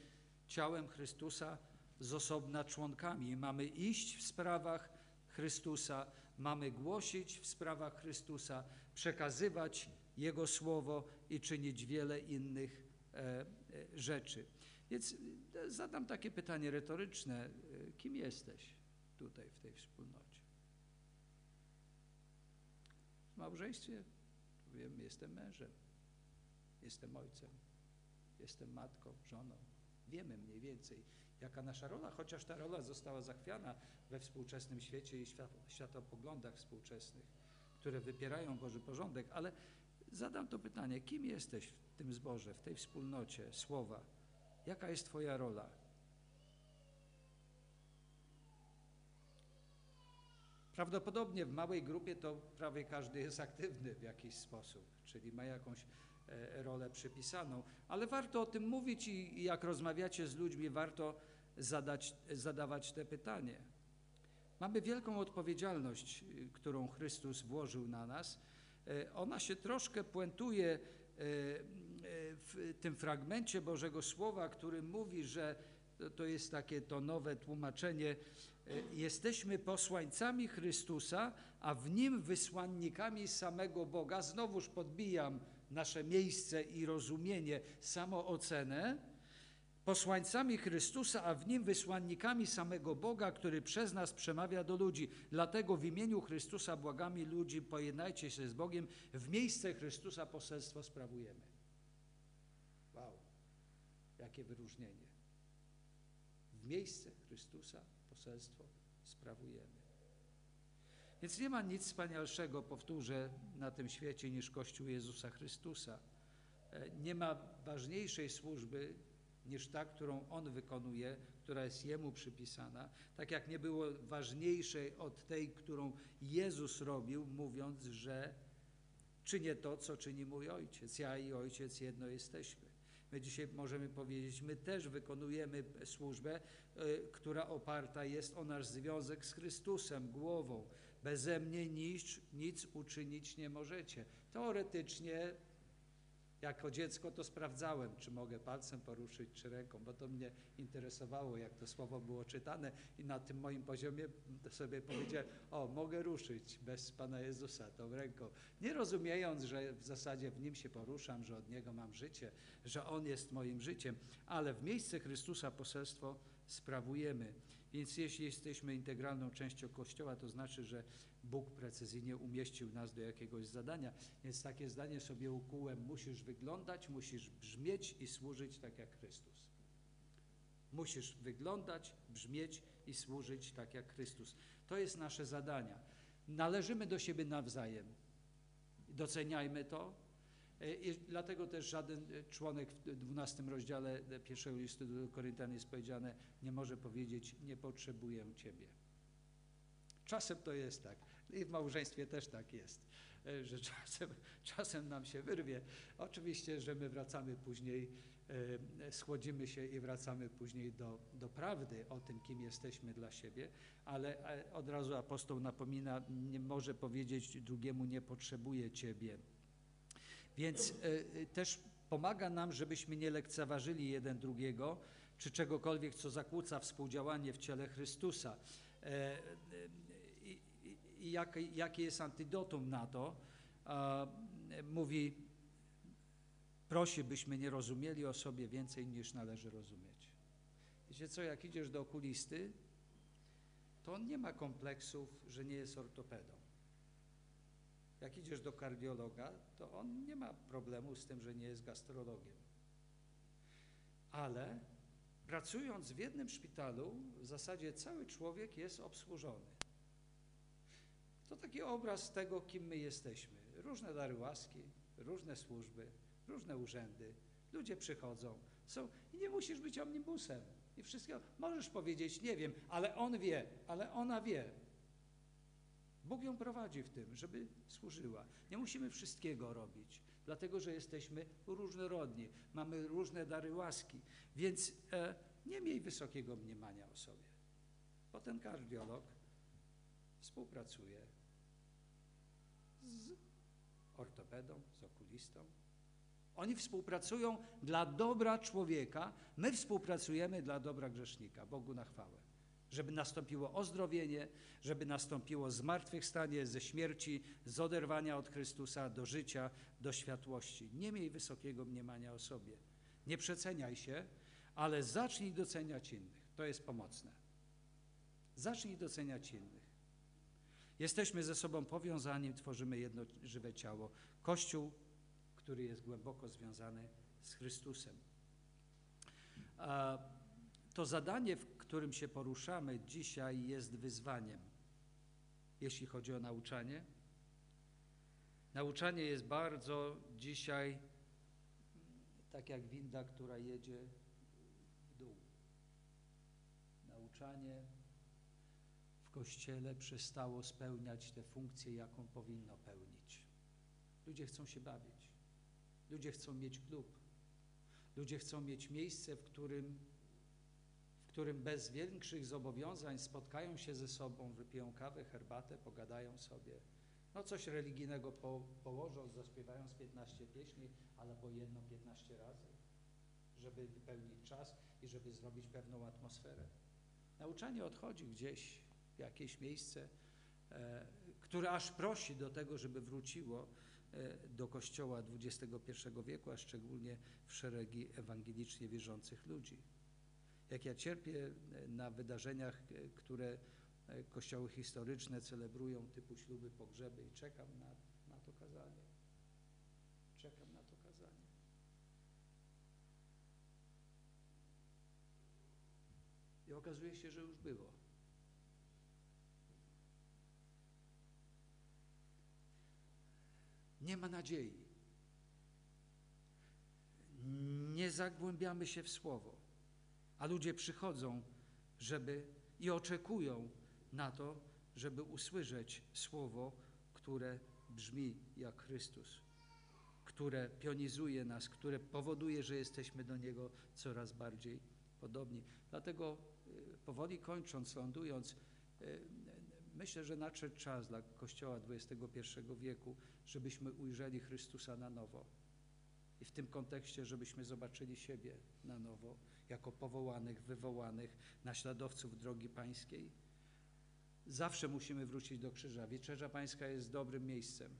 ciałem Chrystusa z osobna członkami. Mamy iść w sprawach Chrystusa, mamy głosić w sprawach Chrystusa, przekazywać Jego Słowo i czynić wiele innych e, e, rzeczy. Więc e, zadam takie pytanie retoryczne. Kim jesteś tutaj w tej wspólnocie? W małżeństwie powiem, jestem mężem, jestem ojcem, jestem matką, żoną. Wiemy mniej więcej, Jaka nasza rola? Chociaż ta rola została zachwiana we współczesnym świecie i świat, światopoglądach współczesnych, które wypierają Boży porządek, ale zadam to pytanie: kim jesteś w tym zborze, w tej wspólnocie słowa? Jaka jest Twoja rola? Prawdopodobnie w małej grupie to prawie każdy jest aktywny w jakiś sposób, czyli ma jakąś e, rolę przypisaną, ale warto o tym mówić i, jak rozmawiacie z ludźmi, warto zadać, zadawać te pytanie. Mamy wielką odpowiedzialność, y, którą Chrystus włożył na nas. E, Ona się troszkę puentuje e, w tym fragmencie Bożego Słowa, który mówi, że to- jest takie to nowe tłumaczenie, e, jesteśmy posłańcami Chrystusa, a w Nim wysłannikami samego Boga. Znowuż podbijam nasze miejsce i rozumienie, samoocenę. Posłańcami Chrystusa, a w Nim wysłannikami samego Boga, który przez nas przemawia do ludzi. Dlatego w imieniu Chrystusa błagami ludzi, pojednajcie się z Bogiem. W miejsce Chrystusa poselstwo sprawujemy. Wow, jakie wyróżnienie. W miejsce Chrystusa poselstwo sprawujemy. Więc nie ma nic wspanialszego, powtórzę, na tym świecie niż Kościół Jezusa Chrystusa. E, Nie ma ważniejszej służby niż ta, którą On wykonuje, która jest Jemu przypisana. Tak jak nie było ważniejszej od tej, którą Jezus robił, mówiąc, że czynię to, co czyni mój Ojciec. Ja i Ojciec jedno jesteśmy. My dzisiaj możemy powiedzieć, my też wykonujemy służbę, y, która oparta jest o nasz związek z Chrystusem, głową. Beze mnie nic, nic uczynić nie możecie. Teoretycznie, jako dziecko to sprawdzałem, czy mogę palcem poruszyć, czy ręką, bo to mnie interesowało, jak to słowo było czytane i na tym moim poziomie sobie powiedziałem, o, mogę ruszyć bez Pana Jezusa tą ręką, nie rozumiejąc, że w zasadzie w Nim się poruszam, że od Niego mam życie, że On jest moim życiem, ale w miejsce Chrystusa poselstwo sprawujemy. Więc jeśli jesteśmy integralną częścią Kościoła, to znaczy, że Bóg precyzyjnie umieścił nas do jakiegoś zadania. Więc takie zdanie sobie ukułem, musisz wyglądać, musisz brzmieć i służyć tak jak Chrystus. Musisz wyglądać, brzmieć i służyć tak jak Chrystus. To jest nasze zadania. Należymy do siebie nawzajem. Doceniajmy to. E, I dlatego też żaden e, członek w 12 rozdziale e, pierwszego listu do Koryntian jest powiedziane, nie może powiedzieć, nie potrzebuję Ciebie. Czasem to jest tak. I w małżeństwie też tak jest, e, że (laughs) czasem, czasem nam się wyrwie. Oczywiście, że my wracamy później, e, schłodzimy się i wracamy później do, do prawdy o tym, kim jesteśmy dla siebie, ale e, od razu apostoł napomina, nie może powiedzieć drugiemu, nie potrzebuję Ciebie. Więc e, e, też pomaga nam, żebyśmy nie lekceważyli jeden drugiego, czy czegokolwiek, co zakłóca współdziałanie w ciele Chrystusa. E, I jak, jakie jest antidotum na to? Mówi, prosi, byśmy nie rozumieli o sobie więcej niż należy rozumieć. Wiecie co, jak idziesz do okulisty, to on nie ma kompleksów, że nie jest ortopedą. Jak idziesz do kardiologa, to on nie ma problemu z tym, że nie jest gastrologiem. Ale pracując w jednym szpitalu, w zasadzie cały człowiek jest obsłużony. To taki obraz tego, kim my jesteśmy. Różne dary łaski, różne służby, różne urzędy. Ludzie przychodzą, są i nie musisz być omnibusem. I wszystko możesz powiedzieć, nie wiem, ale on wie, ale ona wie. Bóg ją prowadzi w tym, żeby służyła. Nie musimy wszystkiego robić, dlatego że jesteśmy różnorodni, mamy różne dary łaski, więc e, nie miej wysokiego mniemania o sobie, bo ten kardiolog współpracuje z ortopedą, z okulistą. Oni współpracują dla dobra człowieka, my współpracujemy dla dobra grzesznika, Bogu na chwałę żeby nastąpiło ozdrowienie, żeby nastąpiło zmartwychwstanie ze śmierci, z oderwania od Chrystusa do życia, do światłości. Nie miej wysokiego mniemania o sobie. Nie przeceniaj się, ale zacznij doceniać innych. To jest pomocne. Zacznij doceniać innych. Jesteśmy ze sobą powiązani, tworzymy jedno żywe ciało. Kościół, który jest głęboko związany z Chrystusem. To zadanie, w którym się poruszamy dzisiaj, jest wyzwaniem, jeśli chodzi o nauczanie. Nauczanie jest bardzo dzisiaj tak jak winda, która jedzie w dół. Nauczanie w kościele przestało spełniać tę funkcję, jaką powinno pełnić. Ludzie chcą się bawić, ludzie chcą mieć klub, ludzie chcą mieć miejsce, w którym, którym bez większych zobowiązań spotkają się ze sobą, wypiją kawę, herbatę, pogadają sobie. No coś religijnego po, położą, zaśpiewają z 15 pieśni, ale po jedno 15 razy, żeby wypełnić czas i żeby zrobić pewną atmosferę. Nauczanie odchodzi gdzieś w jakieś miejsce, e, które aż prosi do tego, żeby wróciło e, do Kościoła XXI wieku, a szczególnie w szeregi ewangelicznie wierzących ludzi. Jak ja cierpię e, na wydarzeniach, e, które e, kościoły historyczne celebrują, typu śluby, pogrzeby i czekam na, na to kazanie. Czekam na to kazanie. I okazuje się, że już było. Nie ma nadziei. Nie zagłębiamy się w słowo, a ludzie przychodzą, żeby i oczekują na to, żeby usłyszeć słowo, które brzmi jak Chrystus, które pionizuje nas, które powoduje, że jesteśmy do Niego coraz bardziej podobni. Dlatego y, powoli kończąc, lądując, y, myślę, że nadszedł czas dla Kościoła XXI wieku, żebyśmy ujrzeli Chrystusa na nowo. I w tym kontekście, żebyśmy zobaczyli siebie na nowo, jako powołanych, wywołanych, naśladowców drogi pańskiej. Zawsze musimy wrócić do krzyża. Wieczerza Pańska jest dobrym miejscem,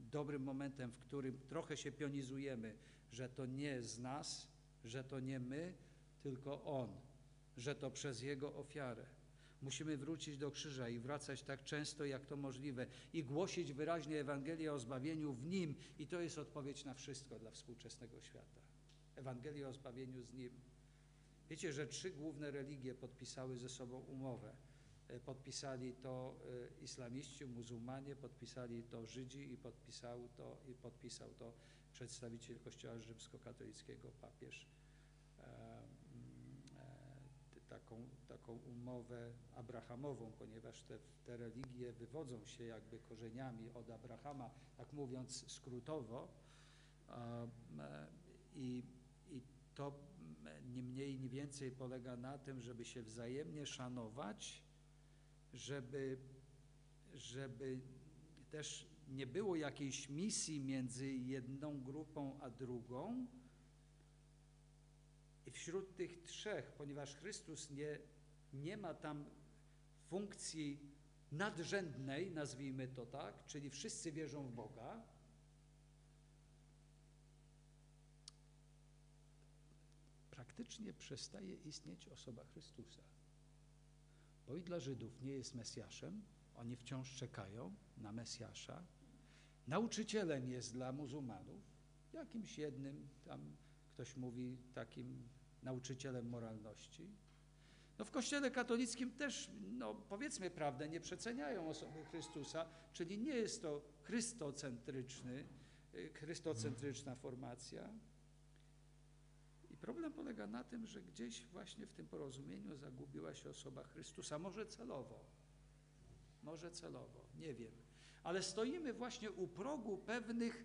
dobrym momentem, w którym trochę się pionizujemy, że to nie z nas, że to nie my, tylko On, że to przez Jego ofiarę. Musimy wrócić do krzyża i wracać tak często, jak to możliwe i głosić wyraźnie Ewangelię o zbawieniu w Nim i to jest odpowiedź na wszystko dla współczesnego świata. Ewangelię o zbawieniu z Nim. Wiecie, że trzy główne religie podpisały ze sobą umowę. E, Podpisali to e, islamiści, muzułmanie, podpisali to Żydzi i podpisał to, i podpisał to przedstawiciel Kościoła rzymskokatolickiego, papież. e, mm, e, Taką, taką umowę abrahamową, ponieważ te, te religie wywodzą się jakby korzeniami od Abrahama, tak mówiąc skrótowo. E, I, i to nie mniej, nie więcej polega na tym, żeby się wzajemnie szanować, żeby, żeby też nie było jakiejś misji między jedną grupą a drugą. Wśród tych trzech, ponieważ Chrystus nie, nie ma tam funkcji nadrzędnej, nazwijmy to tak, czyli wszyscy wierzą w Boga, praktycznie przestaje istnieć osoba Chrystusa. Bo i dla Żydów nie jest Mesjaszem, oni wciąż czekają na Mesjasza. Nauczycielem jest dla muzułmanów, jakimś jednym, tam ktoś mówi, takim nauczycielem moralności. No w Kościele katolickim też, no powiedzmy prawdę, nie przeceniają osoby Chrystusa, czyli nie jest to chrystocentryczny, y, chrystocentryczna formacja. I problem polega na tym, że gdzieś właśnie w tym porozumieniu zagubiła się osoba Chrystusa, może celowo, może celowo, nie wiem. Ale stoimy właśnie u progu pewnych,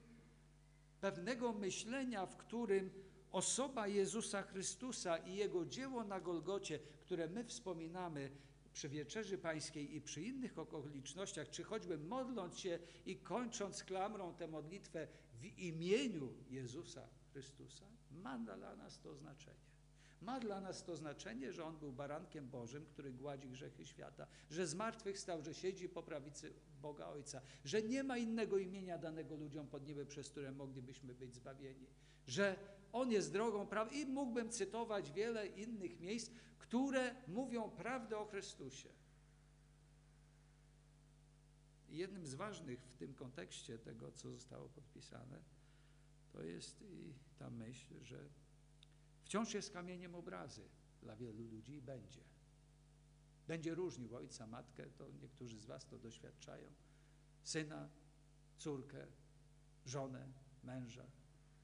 pewnego myślenia, w którym osoba Jezusa Chrystusa i Jego dzieło na Golgocie, które my wspominamy przy Wieczerzy Pańskiej i przy innych okolicznościach, czy choćby modląc się i kończąc klamrą tę modlitwę w imieniu Jezusa Chrystusa, ma dla nas to znaczenie. Ma dla nas to znaczenie, że On był barankiem Bożym, który gładzi grzechy świata, że zmartwychwstał, że siedzi po prawicy Boga Ojca, że nie ma innego imienia danego ludziom pod niebem, przez które moglibyśmy być zbawieni, że On jest drogą prawdą i mógłbym cytować wiele innych miejsc, które mówią prawdę o Chrystusie. I jednym z ważnych w tym kontekście tego, co zostało podpisane, to jest i ta myśl, że wciąż jest kamieniem obrazy. dla wielu ludzi i będzie. Będzie różnił ojca, matkę, to niektórzy z Was to doświadczają, syna, córkę, żonę, męża.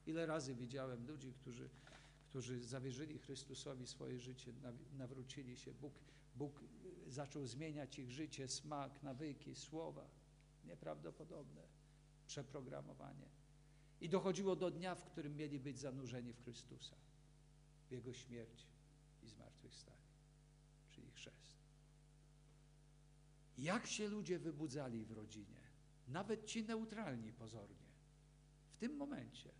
Ile razy widziałem ludzi, którzy, którzy zawierzyli Chrystusowi swoje życie, naw- nawrócili się. Bóg, Bóg zaczął zmieniać ich życie, smak, nawyki, słowa. Nieprawdopodobne przeprogramowanie. I dochodziło do dnia, w którym mieli być zanurzeni w Chrystusa, w Jego śmierć i zmartwychwstanie, czyli chrzest. Jak się ludzie wybudzali w rodzinie, nawet ci neutralni pozornie, w tym momencie,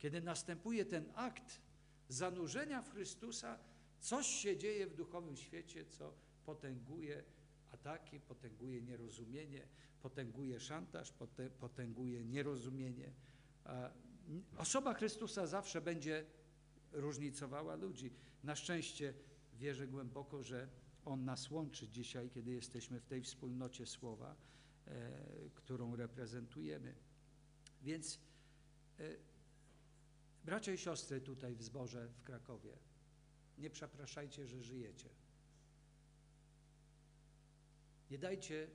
kiedy następuje ten akt zanurzenia w Chrystusa, coś się dzieje w duchowym świecie, co potęguje ataki, potęguje nierozumienie, potęguje szantaż, potęguje nierozumienie. Osoba Chrystusa zawsze będzie różnicowała ludzi. Na szczęście wierzę głęboko, że On nas łączy dzisiaj, kiedy jesteśmy w tej wspólnocie słowa, e, którą reprezentujemy. Więc e, bracia i siostry tutaj w zborze w Krakowie, nie przepraszajcie, że żyjecie. Nie dajcie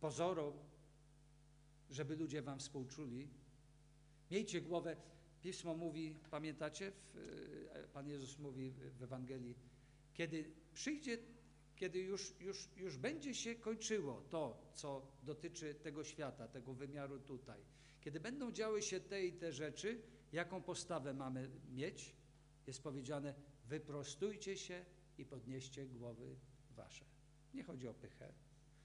pozorom, żeby ludzie wam współczuli. Miejcie głowę. Pismo mówi, pamiętacie, e, Pan Jezus mówi w Ewangelii, kiedy przyjdzie, kiedy już, już, już będzie się kończyło to, co dotyczy tego świata, tego wymiaru tutaj, kiedy będą działy się te i te rzeczy, jaką postawę mamy mieć? Jest powiedziane, wyprostujcie się i podnieście głowy wasze. Nie chodzi o pychę,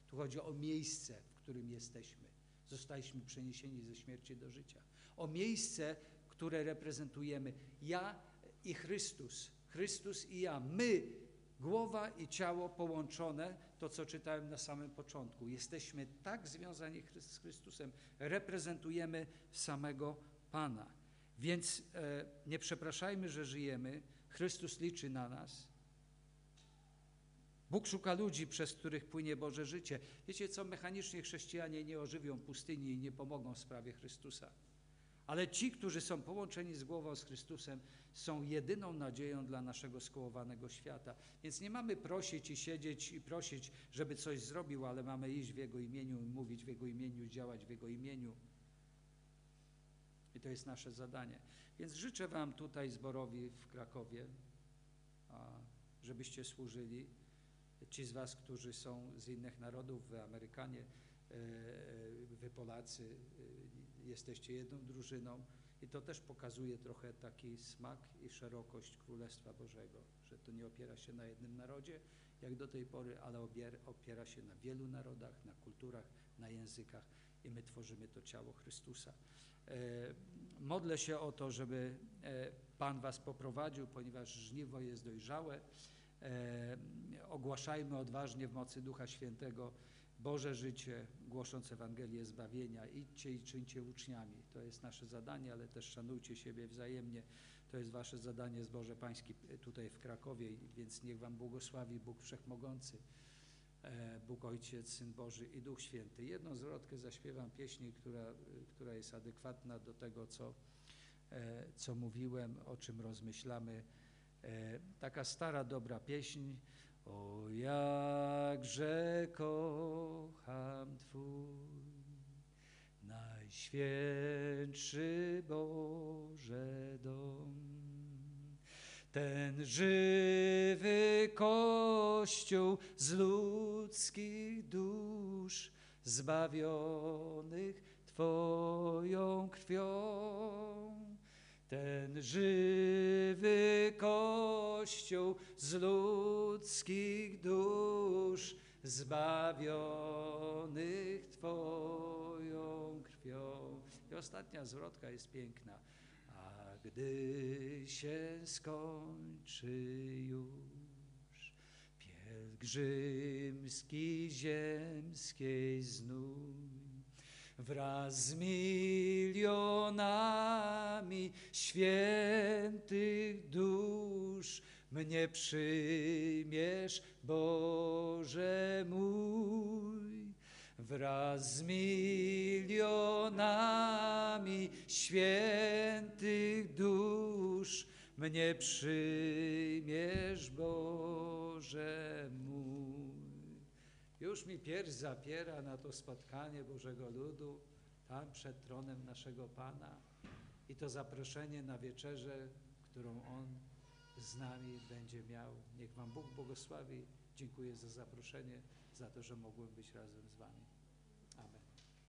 tu chodzi o miejsce, w którym jesteśmy. Zostaliśmy przeniesieni ze śmierci do życia. O miejsce, które reprezentujemy. Ja i Chrystus. Chrystus i ja. My, głowa i ciało połączone, to co czytałem na samym początku. Jesteśmy tak związani z Chrystusem. Reprezentujemy samego Pana. Więc e, nie przepraszajmy, że żyjemy. Chrystus liczy na nas. Bóg szuka ludzi, przez których płynie Boże życie. Wiecie co, mechanicznie chrześcijanie nie ożywią pustyni i nie pomogą w sprawie Chrystusa. Ale ci, którzy są połączeni z głową z Chrystusem, są jedyną nadzieją dla naszego skołowanego świata. Więc nie mamy prosić i siedzieć i prosić, żeby coś zrobił, ale mamy iść w Jego imieniu, mówić w Jego imieniu, działać w Jego imieniu. I to jest nasze zadanie. Więc życzę Wam tutaj zborowi w Krakowie, żebyście służyli. Ci z Was, którzy są z innych narodów, Wy Amerykanie, e, e, Wy Polacy, e, jesteście jedną drużyną i to też pokazuje trochę taki smak i szerokość Królestwa Bożego, że to nie opiera się na jednym narodzie, jak do tej pory, ale opiera się na wielu narodach, na kulturach, na językach i my tworzymy to ciało Chrystusa. E, Modlę się o to, żeby e, Pan Was poprowadził, ponieważ żniwo jest dojrzałe. E, Ogłaszajmy odważnie w mocy Ducha Świętego Boże życie, głosząc Ewangelię zbawienia. Idźcie i czyńcie uczniami. To jest nasze zadanie, ale też szanujcie siebie wzajemnie. To jest Wasze zadanie zboże Pańskie tutaj w Krakowie, więc niech Wam błogosławi Bóg Wszechmogący, Bóg Ojciec, Syn Boży i Duch Święty. Jedną zwrotkę zaśpiewam pieśni, która, która jest adekwatna do tego, co, e, co mówiłem, o czym rozmyślamy. E, Taka stara, dobra pieśń. O jakże kocham Twój najświętszy Boże dom. Ten żywy Kościół z ludzkich dusz zbawionych Twoją krwią. Ten żywy Kościół z ludzkich dusz zbawionych Twoją krwią. I ostatnia zwrotka jest piękna. Gdy się skończy już pielgrzymski ziemskiej znój, wraz z milionami świętych dusz mnie przyjmiesz, Boże mój. Wraz z milionami świętych dusz mnie przyjmiesz, Boże mój. Już mi pierś zapiera na to spotkanie Bożego ludu, tam przed tronem naszego Pana i to zaproszenie na wieczerzę, którą On z nami będzie miał. Niech Wam Bóg błogosławi. Dziękuję za zaproszenie, za to, że mogłem być razem z Wami.